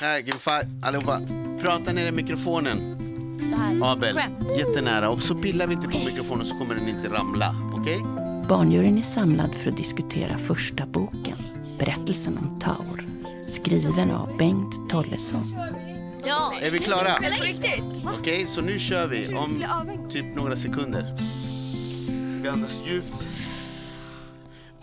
Här, give five, allihopa. Prata ner i mikrofonen. Så här. Abel, jättenära. Och så pillar vi inte på mikrofonen så kommer den inte ramla. Okej? Barnjuryn är samlad för att diskutera första boken, berättelsen om Taur, skriven av Bengt Tollesson. Ja. Är vi klara? Okej, så nu kör vi om typ några sekunder. Vi andas djupt.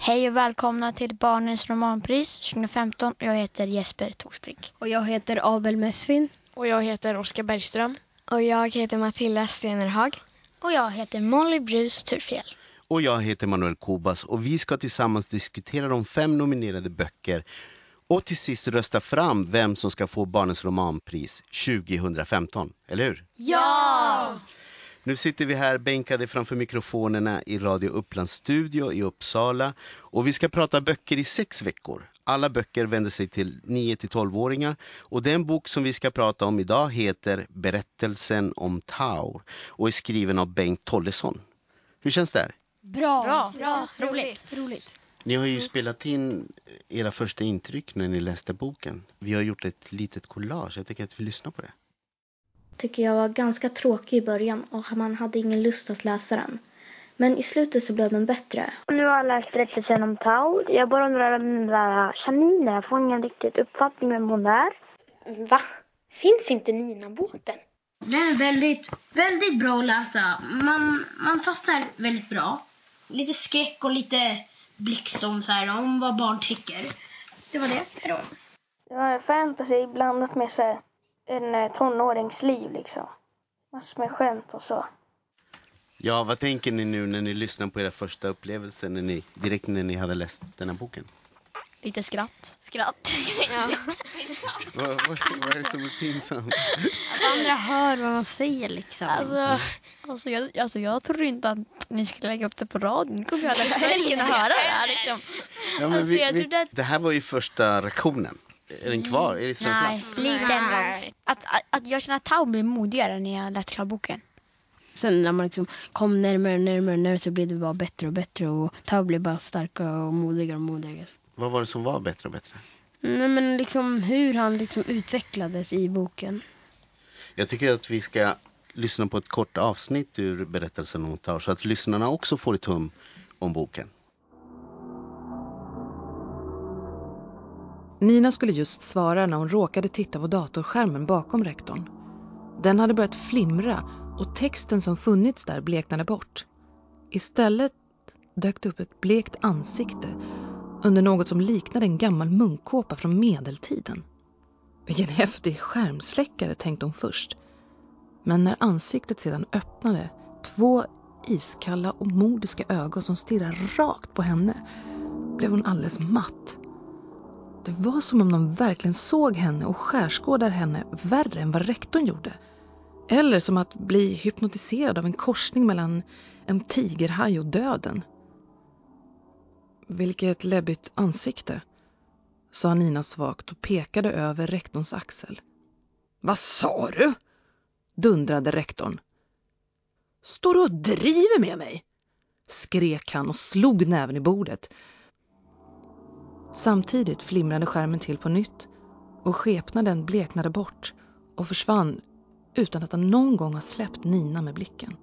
Hej och välkomna till Barnens romanpris 2015. Jag heter Jesper Torsbrink. Och jag heter Abel Mesfin. Och jag heter Oskar Bergström. Och jag heter Matilda Stenerhag. Och jag heter Molly Brus Turfjell. Och jag heter Manuel Kobas och vi ska tillsammans diskutera de fem nominerade böcker och till sist rösta fram vem som ska få Barnens romanpris 2015. Eller hur? Ja! Nu sitter vi här bänkade framför mikrofonerna i Radio Upplands studio i Uppsala och vi ska prata böcker i sex veckor. Alla böcker vänder sig till 9 till 12-åringar och den bok som vi ska prata om idag heter Berättelsen om Taur och är skriven av Bengt Tollesson. Hur känns det här? Bra. Bra. Känns Roligt. roligt. Ni har ju spelat in era första intryck när ni läste boken. Vi har gjort ett litet collage. Jag tycker att vi lyssnar på det. Tycker jag var ganska tråkig i början och man hade ingen lust att läsa den. Men i slutet så blev den bättre. Nu har jag läst berättelsen om Taur. Jag bara undrar om den där Janine, jag får ingen riktigt uppfattning vem hon är. Va? Finns inte Nina-båten? Den är väldigt, väldigt bra att läsa. Man, man fastnar väldigt bra. Lite skräck och lite blixtstorm så här, om vad barn tycker. Det var det. Hejdå. Det var fantasy blandat med så här, en eh, tonåringsliv liksom. Massor med skämt och så. Ja, vad tänker ni nu när ni lyssnar på era första upplevelser när ni, direkt när ni hade läst den här boken? Lite skratt. Skratt. Vad, vad, vad är det som är pinsamt? Att andra hör vad man säger liksom. Alltså, alltså, jag, alltså jag trodde inte att ni skulle lägga upp det på radion. Nu kommer jag kunna höra det här liksom. Ja, men Alltså, vi, vi, att- Det här var ju första reaktionen. Är den kvar? Är det känslan? Nej, lite ändå. Att, att, att jag känner att Tau blir modigare när jag läst klart boken. Sen när man liksom kom närmare och närmare närmare så blev det bara bättre och bättre och Tau blev bara starkare och modigare och modigare. Vad var det som var bättre och bättre? Nej, men liksom hur han liksom utvecklades i boken. Jag tycker att vi ska lyssna på ett kort avsnitt ur berättelsen om Taur så att lyssnarna också får ett hum om boken. Nina skulle just svara när hon råkade titta på datorskärmen bakom rektorn. Den hade börjat flimra och texten som funnits där bleknade bort. Istället dök det upp ett blekt ansikte under något som liknade en gammal munkkåpa från medeltiden. Vilken häftig skärmsläckare, tänkte hon först. Men när ansiktet sedan öppnade, två iskalla och mordiska ögon som stirrade rakt på henne, blev hon alldeles matt. Det var som om de verkligen såg henne och skärskådar henne värre än vad rektorn gjorde. Eller som att bli hypnotiserad av en korsning mellan en tigerhaj och döden. Vilket läbbigt ansikte, sa Nina svagt och pekade över rektorns axel. Vad sa du? dundrade rektorn. Står du och driver med mig? skrek han och slog näven i bordet. Samtidigt flimrade skärmen till på nytt och skepnaden bleknade bort och försvann utan att han någon gång har släppt Nina med blicken.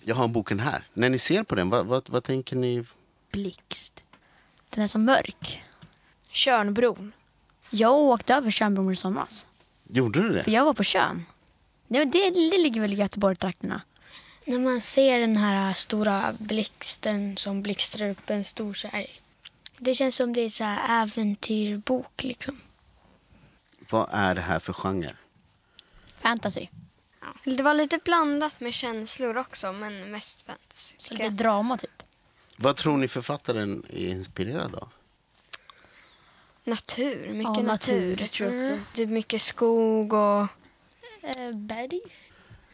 Jag har boken här. När ni ser på den, vad, vad, vad tänker ni? Blixt. Den är så mörk. Tjörnbron. Jag åkte över Tjörnbron i somras. Gjorde du För det? jag var på. Det, det, det ligger väl i Göteborg-trakterna. När man ser den här stora blixten som blixtrar upp en stor så här. Det känns som det är så här äventyrbok liksom. Vad är det här för genre? Fantasy. Det var lite blandat med känslor också men mest fantasy. Så lite drama typ. Vad tror ni författaren är inspirerad av? Natur, mycket Ja, natur. natur, tror jag också. Mm. Typ mycket skog och Eh, berg?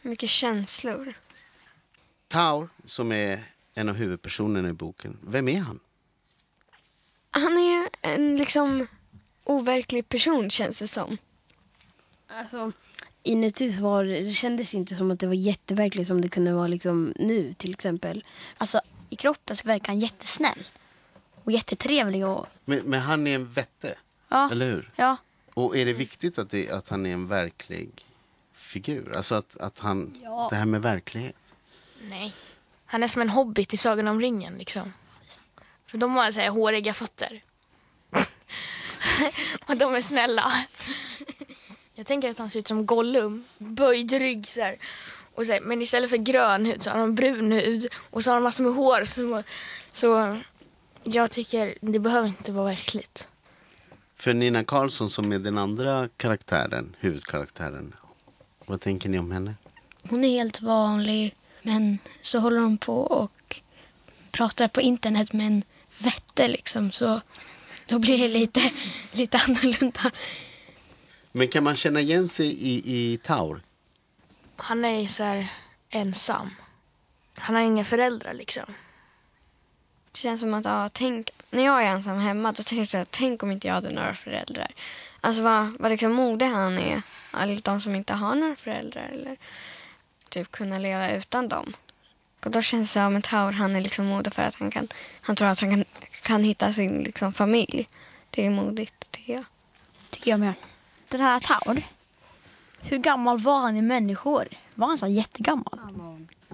mycket känslor. Taur, som är en av huvudpersonerna i boken, vem är han? Han är en liksom overklig person känns det som. Alltså, inuti så var det, kändes inte som att det var jätteverkligt som det kunde vara liksom nu till exempel. Alltså i kroppen så verkar han jättesnäll. Och jättetrevlig och Men, men han är en vätte. Ja. Eller hur? Ja. Och är det viktigt att, det, att han är en verklig figur? Alltså att, att han, Ja. det här med verklighet. Nej. Han är som en hobbit i Sagan om ringen liksom. För de har så här håriga fötter. och de är snälla. Jag tänker att han ser ut som Gollum. Böjd rygg så här. Och så här, men istället för grön hud så har han brun hud. Och så har han massor med hår. Så, så jag tycker det behöver inte vara verkligt. För Nina Karlsson som är den andra karaktären, huvudkaraktären. Vad tänker ni om henne? Hon är helt vanlig, men så håller hon på och pratar på internet med en vätte liksom, så då blir det lite, lite annorlunda. Men kan man känna igen sig i, i Taur? Han är ju så här ensam. Han har inga föräldrar liksom. Det känns som att, ja, tänk, när jag är ensam hemma, då tänker jag, tänk om inte jag hade några föräldrar. Alltså vad, vad liksom modig han är, alla de som inte har några föräldrar eller typ kunna leva utan dem. Och då känns det som att Taur, han är liksom modig för att han kan, han tror att han kan, kan hitta sin liksom familj. Det är modigt, tycker jag. Tycker jag med. Den här Taur. Hur gammal var han i människor? Var han så jättegammal?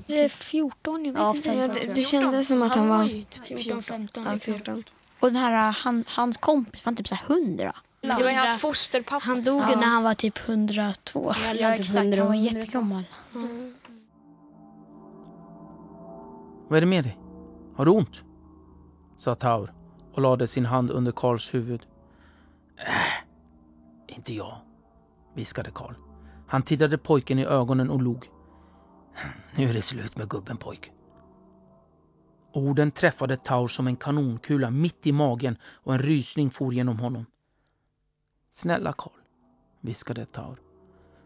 Det är 14, jag vet Ja, inte. 15, Ja, tror det, det kändes som att han var... ju typ 14, 15. Ja, 14. Och den här, han, hans kompis var han typ så här 100. Det var ju hans fosterpappa. Han dog Ja. när han var typ 102. Ja, exakt. Han var jättegammal. Vad är det med dig? Har du ont? sa Taur och lade sin hand under Karls huvud. Äh, inte jag, viskade Karl. Han tittade pojken i ögonen och log. Nu är det slut med gubben pojk. Orden träffade Taur som en kanonkula mitt i magen och en rysning for genom honom. Snälla Karl, viskade Taur.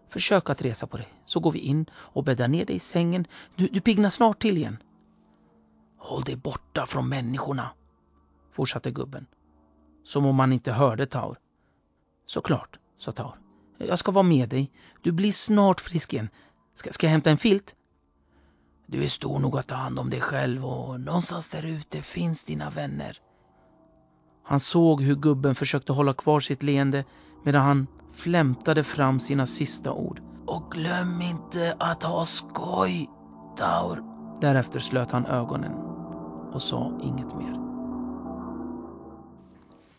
Försök att resa på dig, så går vi in och bäddar ner dig i sängen. Du, du piggnar snart till igen. Håll dig borta från människorna, fortsatte gubben. Som om han inte hörde Taur. Såklart, sa Taur. Jag ska vara med dig. Du blir snart frisk igen. Ska, ska jag hämta en filt? Du är stor nog att ta hand om dig själv och någonstans där ute finns dina vänner. Han såg hur gubben försökte hålla kvar sitt leende medan han flämtade fram sina sista ord. Och glöm inte att ha skoj, Taur. Därefter slöt han ögonen och sa inget mer.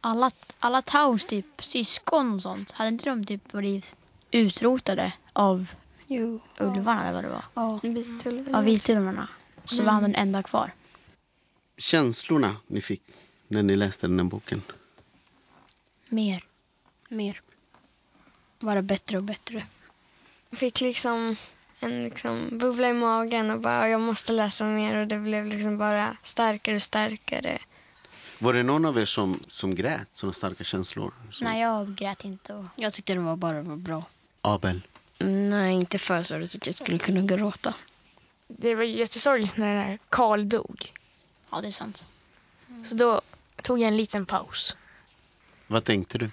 Alla, alla Taurs typ syskon och sånt, hade inte de typ blivit utrotade av Jo. ulvarna eller vad det var? Ja. Av vitulvarna. Så var han den enda kvar. Känslorna ni fick när ni läste den här boken? Mer. Mer. Bara bättre och bättre. fick liksom en liksom bubbla i magen och bara jag måste läsa mer och det blev liksom bara starkare och starkare. Var det någon av er som, som grät, sådana starka känslor? Som Nej, jag grät inte. Och... Jag tyckte det var bara var bra. Abel? Nej, inte för så att jag skulle kunna gråta. Det var jättesorgligt när den här Karl dog. Ja, det är sant. Så då tog jag en liten paus. Vad tänkte du?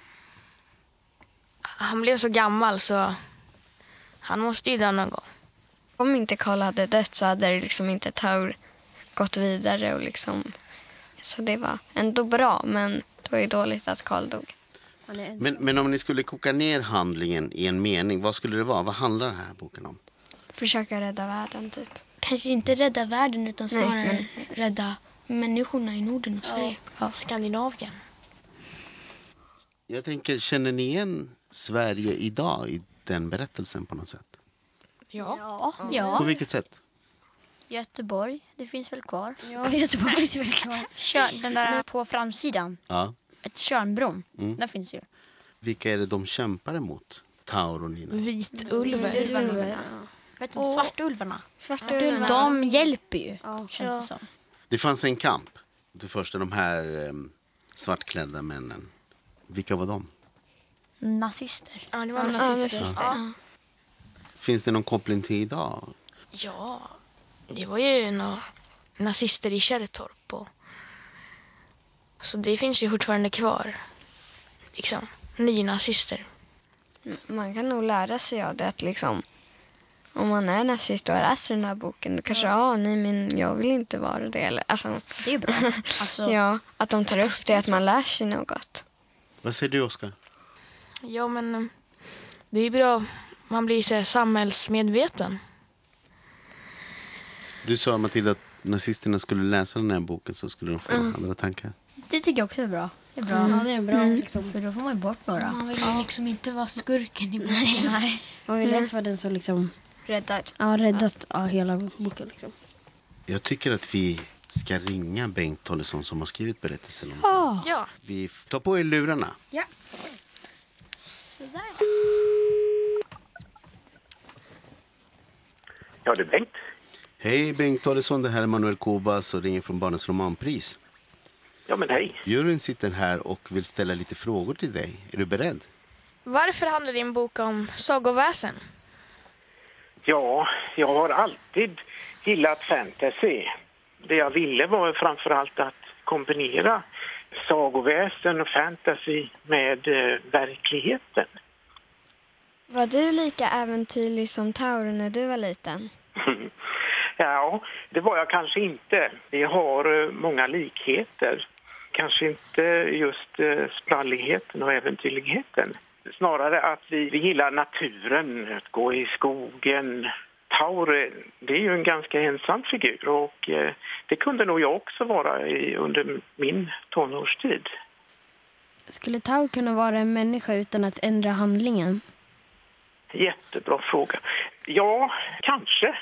Han blev så gammal så han måste ju dö någon gång. Om inte Karl hade dött så hade det liksom inte Taur gått vidare och liksom så det var ändå bra men det var ju dåligt att Karl dog. Men, men om ni skulle koka ner handlingen i en mening, vad skulle det vara? Vad handlar den här boken om? Försöka rädda världen typ. Kanske inte rädda världen utan Nej, snarare rädda människorna i Norden och Sverige. Ja, Skandinavien. Jag tänker, känner ni igen Sverige idag i den berättelsen på något sätt? Ja. Ja. På ja. vilket sätt? Göteborg, det finns väl kvar? Ja, Göteborg är väl kvar. Kör, den där på framsidan, Ja. ett Tjörnbron, Mm. den finns ju. Vilka är det de kämpar emot? Taur och Nina? Vitulver. Vet du, svartulvarna, Svartulvarna. de hjälper ju, Ja. känns det som. Det fanns en kamp. Det första, de här um, svartklädda männen. Vilka var de? Nazister. Ja, det var nazister. Ja. Finns det någon koppling till idag? ja, det var ju några nazister i Kärrtorp. Och... Så det finns ju fortfarande kvar. Liksom, nynazister. Man kan nog lära sig av det att liksom om man är nazist och läser den här boken då kanske ja, nej men jag vill inte vara det. Eller, alltså, Det är bra. Alltså, ja, att de tar upp det, att man lär sig något. Vad säger du, Oskar? Ja, men eh, det är bra. Man blir så här samhällsmedveten. Du sa, Matilda, att nazisterna skulle läsa den här boken så skulle de få Mm. andra tankar. Det tycker jag också är bra. Det är bra. Mm. Ja, det är bra. Mm. Liksom. För då får man ju bort några. Man vill ju liksom inte vara skurken i boken. Nej. Man vill helst vara den som liksom... Räddad. Ja, räddat ja, hela boken liksom. Jag tycker att vi ska ringa Bengt Tollesson som har skrivit berättelsen. om Ja. Ja. Vi tar på er lurarna. Ja. Sådär. Ja, det är Bengt. Hej Bengt Tollesson, det här är Manuel Kobas och ringer från Barnens romanpris. Ja, men hej. Juryn sitter här och vill ställa lite frågor till dig. Är du beredd? Varför handlar din bok om sagoväsen? Ja, jag har alltid gillat fantasy. Det jag ville var framförallt att kombinera sagoväsen och fantasy med eh, verkligheten. Var du lika äventyrlig som Tauro när du var liten? ja, det var jag kanske inte. Vi har eh, många likheter. Kanske inte just eh, spralligheten och äventyrligheten. Snarare att vi, vi gillar naturen, att gå i skogen. Taure, det är ju en ganska ensam figur och eh, det kunde nog jag också vara i, under min tonårstid. Skulle Taur kunna vara en människa utan att ändra handlingen? Jättebra fråga. Ja, kanske.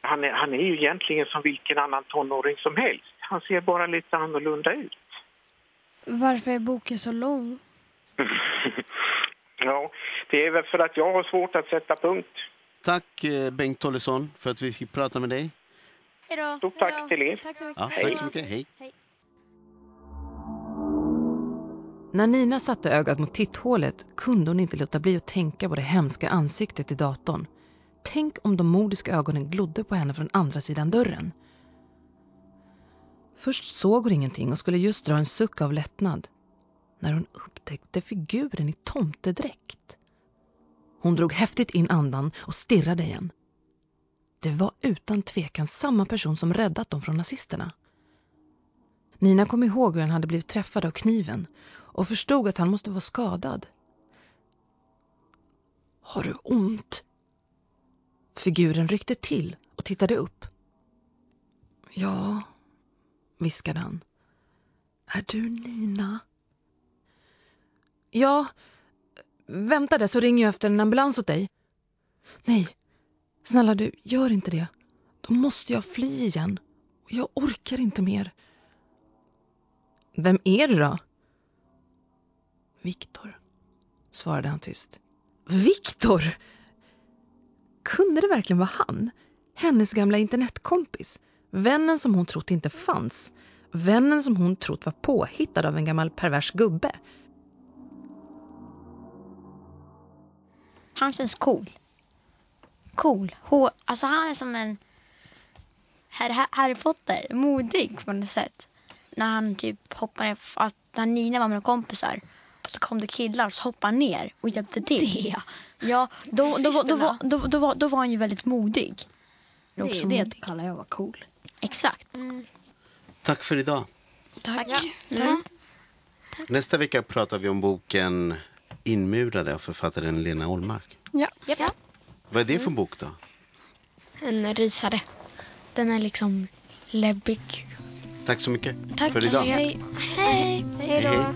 Han är, han är ju egentligen som vilken annan tonåring som helst. Han ser bara lite annorlunda ut. Varför är boken så lång? ja, det är väl för att jag har svårt att sätta punkt. Tack eh, Bengt Tollesson för att vi fick prata med dig. Hej då. Stort tack till er. Tack så mycket. Ja, tack så mycket. Hej. När Nina satte ögat mot titthålet kunde hon inte låta bli att tänka på det hemska ansiktet i datorn. Tänk om de mordiska ögonen glodde på henne från andra sidan dörren. Först såg hon ingenting och skulle just dra en suck av lättnad när hon upptäckte figuren i tomtedräkt. Hon drog häftigt in andan och stirrade igen. Det var utan tvekan samma person som räddat dem från nazisterna. Nina kom ihåg hur han hade blivit träffad av kniven och förstod att han måste vara skadad. Har du ont? Figuren ryckte till och tittade upp. Ja, viskade han. Är du Nina? Ja, vänta där så ringer jag efter en ambulans åt dig. Nej, snälla du, gör inte det. Då måste jag fly igen. Och jag orkar inte mer. Vem är du då? Viktor, svarade han tyst. Viktor! Kunde det verkligen vara han? Hennes gamla internetkompis? Vännen som hon trott inte fanns? Vännen som hon trott var påhittad av en gammal pervers gubbe? Han känns cool. Cool. H alltså han är som en Harry, Potter. Modig på något sätt. När han typ hoppade, att när Nina var med kompisar och så kom det killar och så hoppade han ner och hjälpte till. Det. Ja, då, då, då, då, då, då, då, var, då var han ju väldigt modig. Det, det modig. kallar jag vara cool. Exakt. Tack för idag. Tack. Mm. Nästa vecka pratar vi om boken Inmurade av författaren Lena Olmark. Ja. ja. Vad är det för bok då? En rysare. Den är liksom läbbig. Tack så mycket Tack. för idag. Hej. Hej! Hej, hej.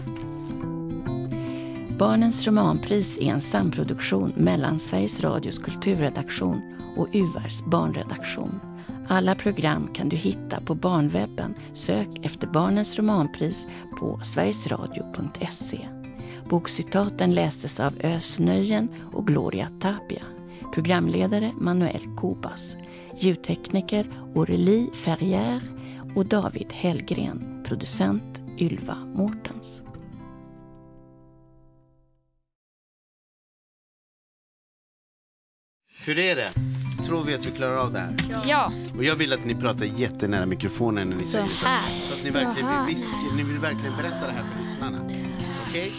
Barnens romanpris är en samproduktion mellan Sveriges Radios kulturredaktion och URs barnredaktion. Alla program kan du hitta på barnwebben. Sök efter Barnens romanpris på sverigesradio.se. Bokcitaten lästes av Ös Nöjen och Gloria Tapia. Programledare Manuel Kobas. Ljudtekniker Aurélie Ferrière och David Hellgren. Producent Ylva Mårtens. Hur är det? Tror vi att vi klarar av det här? Ja. Och jag vill att ni pratar jättenära mikrofonen när ni Så säger så. här. Så att ni verkligen vill viska, ni vill verkligen berätta det här för lyssnarna.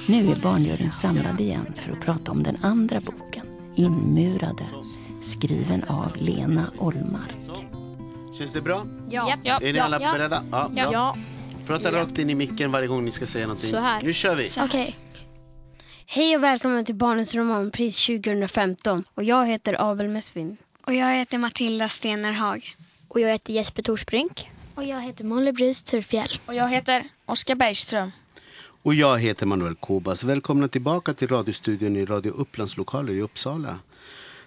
Nu är barnjuryn samlad igen för att prata om den andra boken, Inmurade, skriven av Lena Olmark. Känns det bra? Ja. Ja. Är ni alla beredda? Ja. Ja. Prata rakt in i micken varje gång ni ska säga någonting. Så här. Nu kör vi! Okej. Hej och välkommen till Barnens romanpris 2015. Och jag heter Abel Mesvin. Och jag heter Matilda Stenerhag. Och jag heter Jesper Torsbrink. Och jag heter Molly Brys Turfjäll. Och jag heter Oskar Bergström. Och jag heter Manuel Kobas. Välkomna tillbaka till radiostudion i Radio Upplands lokaler i Uppsala.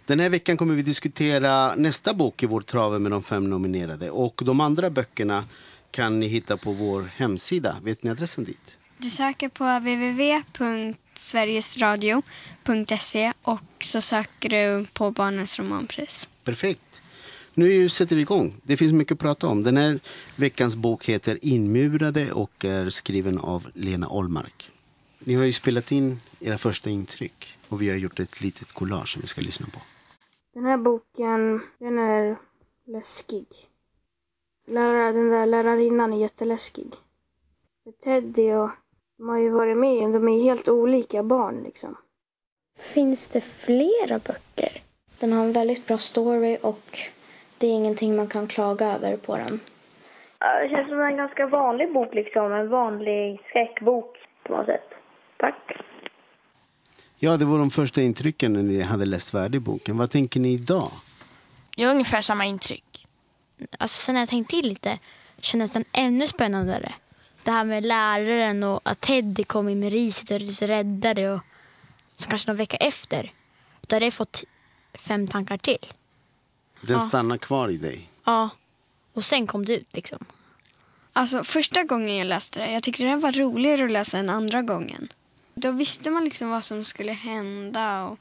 Den här veckan kommer vi diskutera nästa bok i vår trave med de fem nominerade. Och de andra böckerna kan ni hitta på vår hemsida. Vet ni adressen dit? Du söker på www.sverigesradio.se och så söker du på Barnens romanpris. Perfekt. Nu sätter vi igång. Det finns mycket att prata om. Den här veckans bok heter Inmurade och är skriven av Lena Ollmark. Ni har ju spelat in era första intryck och vi har gjort ett litet collage som vi ska lyssna på. Den här boken, den är läskig. Lärar, den där lärarinnan är jätteläskig. Teddy och de har ju varit med, de är helt olika barn liksom. Finns det flera böcker? Den har en väldigt bra story och det är ingenting man kan klaga över på den. Det känns som en ganska vanlig bok liksom, en vanlig skräckbok på något sätt. Tack. Ja, det var de första intrycken när ni hade läst färdig-boken. Vad tänker ni idag? Jag har ungefär samma intryck. Alltså sen när jag tänkt till lite kändes den ännu spännandare. Det här med läraren och att Teddy kom in med riset och räddade och så kanske någon vecka efter. Då hade jag fått fem tankar till. Den Ja. stannar kvar i dig. Ja. Och sen kom det ut liksom. Alltså första gången jag läste det, jag tyckte det var roligare att läsa än andra gången. Då visste man liksom vad som skulle hända och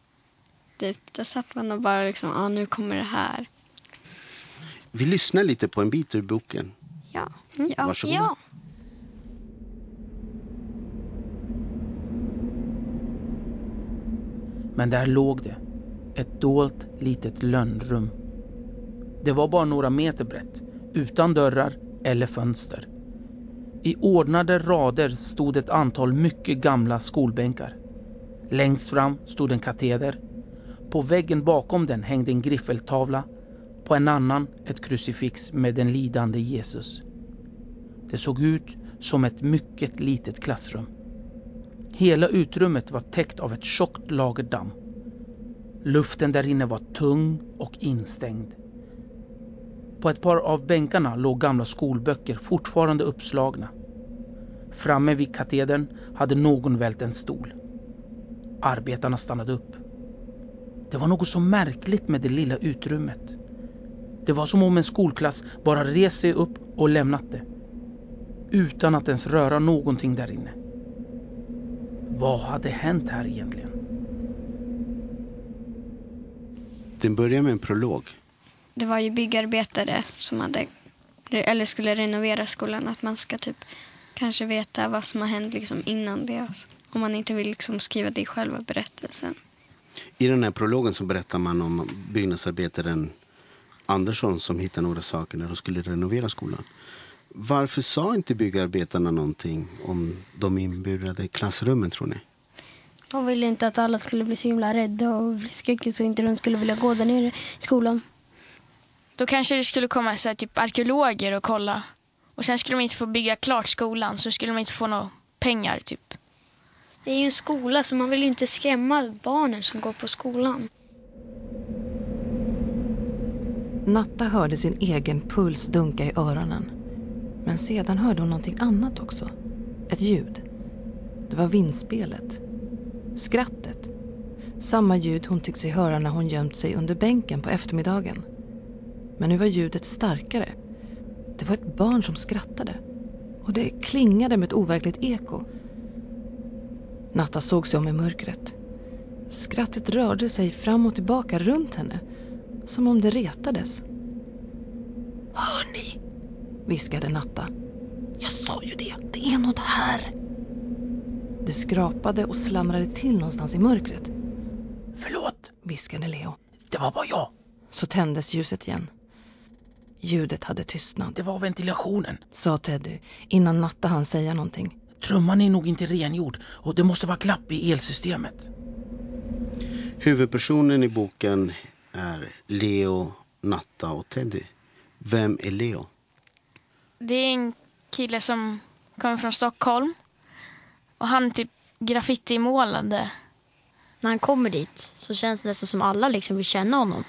typ, då satt man och bara liksom, ja ah, nu kommer det här. Vi lyssnar lite på en bit ur boken. Ja. ja. Varsågoda. Ja. Men där låg det. Ett dolt litet lönnrum. Det var bara några meter brett, utan dörrar eller fönster. I ordnade rader stod ett antal mycket gamla skolbänkar. Längst fram stod en kateder. På väggen bakom den hängde en griffeltavla. På en annan ett krucifix med den lidande Jesus. Det såg ut som ett mycket litet klassrum. Hela utrymmet var täckt av ett tjockt lager damm. Luften där inne var tung och instängd. På ett par av bänkarna låg gamla skolböcker fortfarande uppslagna. Framme vid katedern hade någon vält en stol. Arbetarna stannade upp. Det var något så märkligt med det lilla utrymmet. Det var som om en skolklass bara rest sig upp och lämnat det. Utan att ens röra någonting där inne. Vad hade hänt här egentligen? Den börjar med en prolog. Det var ju byggarbetare som hade, eller skulle renovera skolan. Att man ska typ kanske veta vad som har hänt liksom innan det. Alltså. Om man inte vill liksom skriva det i själva berättelsen. I den här prologen så berättar man om byggnadsarbetaren Andersson som hittade några saker när de skulle renovera skolan. Varför sa inte byggarbetarna någonting om de inburade klassrummen tror ni? De ville inte att alla skulle bli så himla rädda och bli skräckis så inte de skulle vilja gå där nere i skolan. Då kanske det skulle komma så här, typ arkeologer och kolla. Och sen skulle de inte få bygga klart skolan så skulle de inte få några pengar typ. Det är ju en skola så man vill ju inte skrämma barnen som går på skolan. Natta hörde sin egen puls dunka i öronen. Men sedan hörde hon någonting annat också. Ett ljud. Det var vindspelet. Skrattet. Samma ljud hon tyckt sig höra när hon gömt sig under bänken på eftermiddagen. Men nu var ljudet starkare. Det var ett barn som skrattade. Och det klingade med ett overkligt eko. Natta såg sig om i mörkret. Skrattet rörde sig fram och tillbaka runt henne. Som om det retades. Hör ni? viskade Natta. Jag sa ju det, det är något här. Det skrapade och slamrade till någonstans i mörkret. Förlåt, viskade Leo. Det var bara jag. Så tändes ljuset igen. Ljudet hade tystnat. Det var ventilationen, sa Teddy innan Natta hann säga någonting. Trumman är nog inte rengjord och det måste vara glapp i elsystemet. Huvudpersonen i boken är Leo, Natta och Teddy. Vem är Leo? Det är en kille som kommer från Stockholm. Och han typ graffitimålade när han kommer dit så känns det nästan som alla liksom vill känna honom.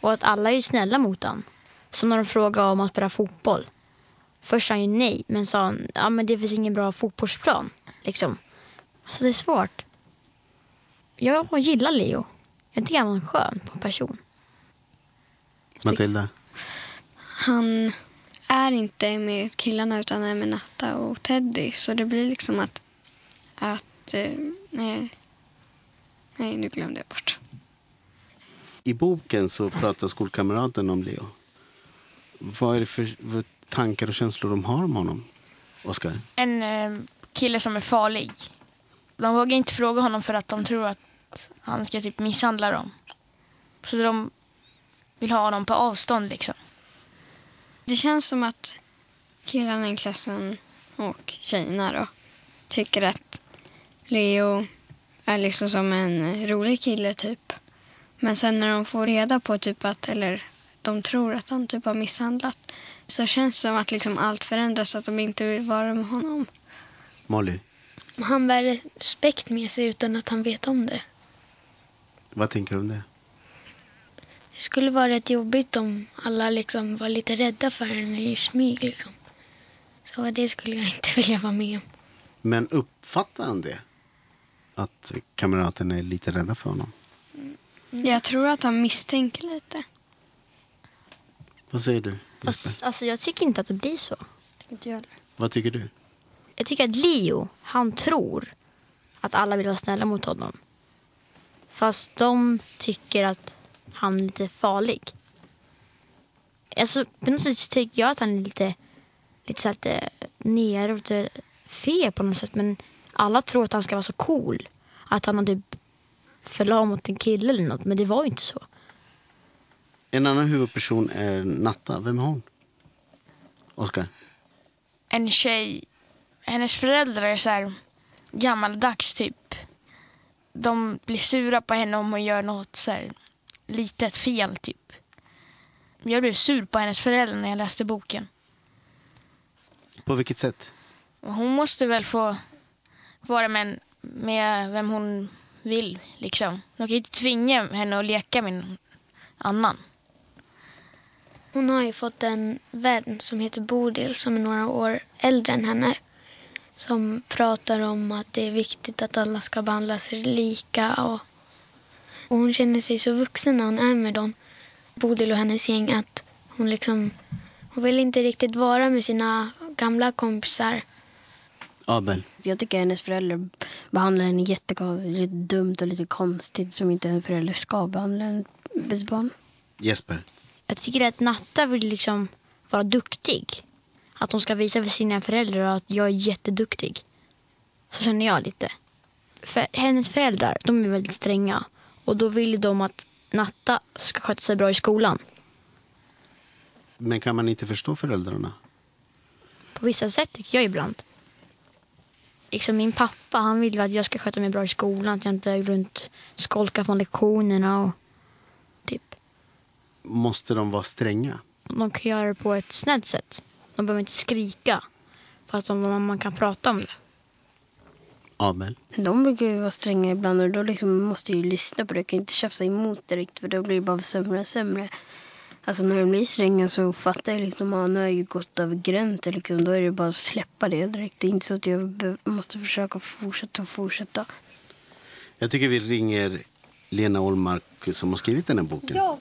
Och att alla är snälla mot honom. Som när de frågar om att spela fotboll. Först sa han ju nej, men sa han, ja men det finns ingen bra fotbollsplan. Liksom. Alltså det är svårt. Jag gillar Leo. Jag tycker han var en skön person. Matilda? Han är inte med killarna utan är med Natta och Teddy. Så det blir liksom att... att eh, nej, nej, nu glömde jag bort. I boken så pratar skolkamraten om Leo. Vad är det för, för tankar och känslor de har om honom? Oskar? En eh, kille som är farlig. De vågar inte fråga honom för att de tror att han ska typ misshandla dem. Så de vill ha honom på avstånd liksom. Det känns som att killarna i klassen och tjejerna då tycker att Leo är liksom som en rolig kille typ. Men sen när de får reda på typ att, eller de tror att han typ har misshandlat så känns det som att liksom allt förändras så att de inte vill vara med honom. Molly? Han bär respekt med sig utan att han vet om det. Vad tänker du om det? Det skulle vara rätt jobbigt om alla liksom var lite rädda för henne i smyg. Liksom. Så det skulle jag inte vilja vara med om. Men uppfattar han det? Att kamraterna är lite rädda för honom? Jag tror att han misstänker lite. Vad säger du? Fast, alltså, jag tycker inte att det blir så. Inte jag Vad tycker du? Jag tycker att Leo, han tror att alla vill vara snälla mot honom. Fast de tycker att han är lite farlig. Alltså, på något sätt tycker jag att han är lite, lite så att nere och lite fel på något sätt. Men alla tror att han ska vara så cool. Att han har typ förlag mot en kille eller något. Men det var ju inte så. En annan huvudperson är Natta. Vem är hon? Oskar? En tjej, hennes föräldrar är så här gammaldags typ. De blir sura på henne om hon gör något så här litet fel typ. Jag blev sur på hennes föräldrar när jag läste boken. På vilket sätt? Hon måste väl få vara med, med vem hon vill liksom. De kan ju inte tvinga henne att leka med någon annan. Hon har ju fått en vän som heter Bodil som är några år äldre än henne. Som pratar om att det är viktigt att alla ska behandla sig lika. Och, och hon känner sig så vuxen när hon är med dem, Bodil och hennes gäng, att hon liksom hon vill inte riktigt vara med sina gamla kompisar. Abel? Jag tycker hennes föräldrar behandlar henne jättekonstigt, dumt och lite konstigt som inte en förälder ska behandla en barn. Jesper? Jag tycker att Natta vill liksom vara duktig. Att hon ska visa för sina föräldrar att jag är jätteduktig. Så känner jag lite. För hennes föräldrar, de är väldigt stränga. Och då vill de att Natta ska sköta sig bra i skolan. Men kan man inte förstå föräldrarna? På vissa sätt tycker jag ibland. Liksom min pappa, han vill att jag ska sköta mig bra i skolan. Att jag inte runt skolkar från lektionerna och. Måste de vara stränga? De kan göra det på ett snällt sätt. De behöver inte skrika. Fast de, man kan prata om det. Abel? De brukar ju vara stränga ibland och då liksom måste ju lyssna på det. Jag kan inte tjafsa emot direkt för då blir det bara sämre och sämre. Alltså när de blir stränga så fattar jag liksom att nu har ju gått över gränsen. Liksom. Då är det bara att släppa det direkt. Det är inte så att jag måste försöka fortsätta och fortsätta. Jag tycker vi ringer Lena Olmark som har skrivit den här boken. Ja.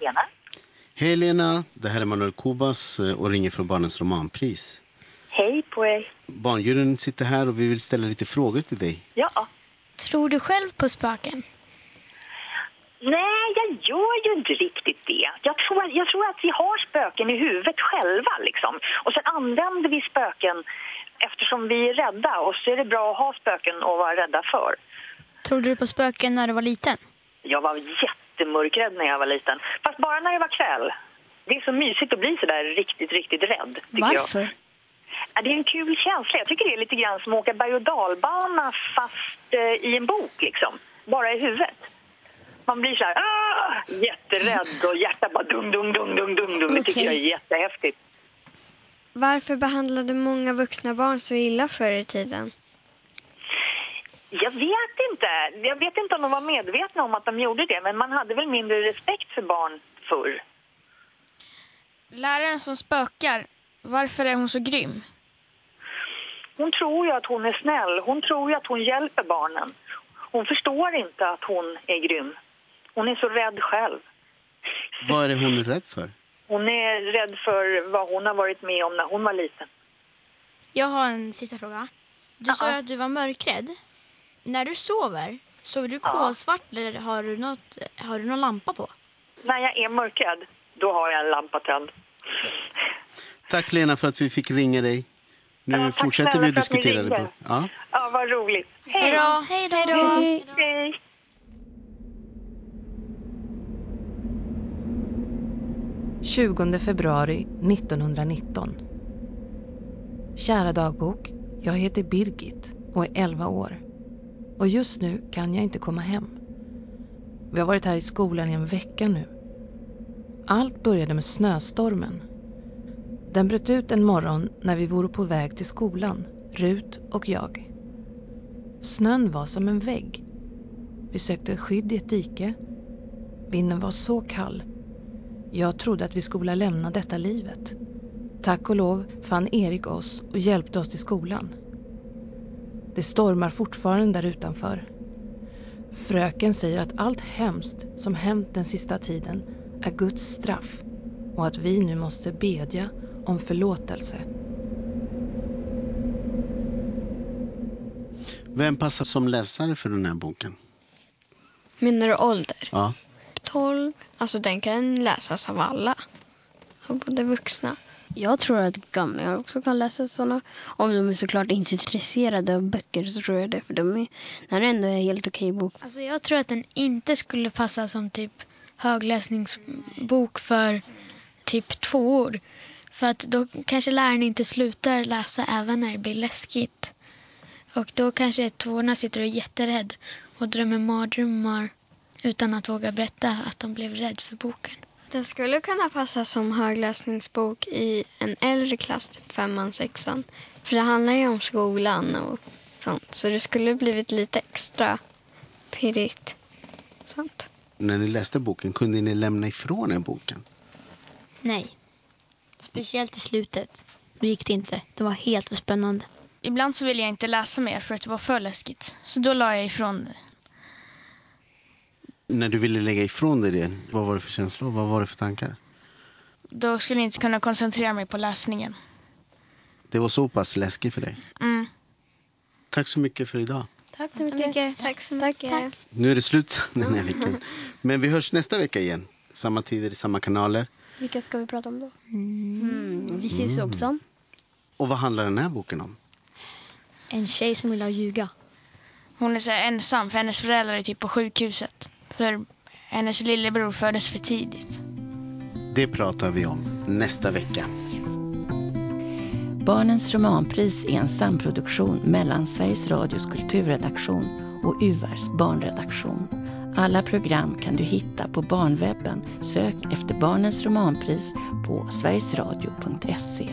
Lena? Hej Lena, det här är Manuel Kubas eh, och ringer från Barnens romanpris. Hej på er. Barnjuryn sitter här och vi vill ställa lite frågor till dig. Ja. Tror du själv på spöken? Nej, jag gör ju inte riktigt det. Jag tror, jag tror att vi har spöken i huvudet själva. Liksom. Och sen använder vi spöken eftersom vi är rädda. Och så är det bra att ha spöken att vara rädda för. Trodde du på spöken när du var liten? Jag var jättemörkrädd när jag var liten. Fast bara när det var kväll. Det är så mysigt att bli så där riktigt, riktigt rädd. Varför? Jag. Ja, det är en kul känsla. Jag tycker det är lite grann som att åka berg och dalbana fast eh, i en bok liksom. Bara i huvudet. Man blir så här, ah, jätterädd och hjärtat bara dung, dung, dung, dung, dung, dung. Det tycker jag är jättehäftigt. Varför behandlade många vuxna barn så illa förr i tiden? Jag vet inte. Jag vet inte om de var medvetna om att de gjorde det, men man hade väl mindre respekt för barn förr. Läraren som spökar, varför är hon så grym? Hon tror ju att hon är snäll. Hon tror ju att hon hjälper barnen. Hon förstår inte att hon är grym. Hon är så rädd själv. Vad är det hon är rädd för? Hon är rädd för vad hon har varit med om när hon var liten. Jag har en sista fråga. Du sa ju att du var mörkrädd. När du sover, sover du kolsvart eller har du, något, har du någon lampa på? När jag är mörkrädd, då har jag en lampa tänd. Tack Lena för att vi fick ringa dig. Nu Ja, fortsätter vi att diskutera det. Ja. Ja, vad roligt. Hej då! Hej då! Hej. Hej. - 20 februari 1919. Kära dagbok. Jag heter Birgit och är 11 år. Och just nu kan jag inte komma hem. Vi har varit här i skolan i en vecka nu. Allt började med snöstormen. Den bröt ut en morgon när vi vore på väg till skolan, Rut och jag. Snön var som en vägg. Vi sökte skydd i ett dike. Vinden var så kall. Jag trodde att vi skulle lämna detta livet. Tack och lov fann Erik oss och hjälpte oss till skolan. Det stormar fortfarande där utanför. Fröken säger att allt hemskt som hänt den sista tiden är Guds straff och att vi nu måste bedja om förlåtelse. Vem passar som läsare för den här boken? Menar du ålder? Ja. 12. Alltså den kan läsas av alla. Av både vuxna. Jag tror att gamlingar också kan läsa sådana. Om de är såklart inte intresserade av böcker så tror jag det. För de är, den här är ändå en helt okej bok. Alltså jag tror att den inte skulle passa som typ högläsningsbok för typ två år. För att då kanske läraren inte slutar läsa även när det blir läskigt. Och då kanske tvåorna sitter och är jätterädd och drömmer mardrömmar utan att våga berätta att de blev rädd för boken. Den skulle kunna passa som högläsningsbok i en äldre klass, typ femman, sexan. För det handlar ju om skolan och sånt. Så det skulle blivit lite extra pirrigt. Sånt. När ni läste boken, kunde ni lämna ifrån er boken? Nej. Speciellt i slutet. Då gick det inte. Det var helt för spännande. Ibland så ville jag inte läsa mer för att det var för läskigt. Så då la jag ifrån det. När du ville lägga ifrån dig det, vad var det för känslor? Vad var det för tankar? Då skulle jag inte kunna koncentrera mig på läsningen. Det var så pass läskigt för dig. Mm. Tack så mycket för idag. Tack så mycket. Tack så mycket. Nu är det slut den här veckan. Men vi hörs nästa vecka igen. Samma tider i samma kanaler. Vilka ska vi prata om då? Mm. Vi ses Mm. också. Och vad handlar den här boken om? En tjej som vill ljuga. Hon är så ensam för hennes föräldrar är typ på sjukhuset. För hennes lillebror föddes för tidigt. Det pratar vi om nästa vecka. Barnens romanpris är en samproduktion mellan Sveriges Radios kulturredaktion och URs barnredaktion. Alla program kan du hitta på barnwebben. Sök efter Barnens romanpris på sverigesradio.se.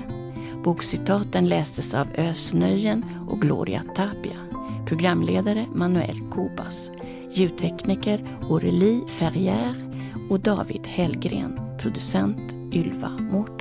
Bokcitaten lästes av Ös Nöjen och Gloria Tapia. Programledare Manuel Kobas. Ljudtekniker Aurélie Ferrière och David Hellgren. Producent Ylva Mårten.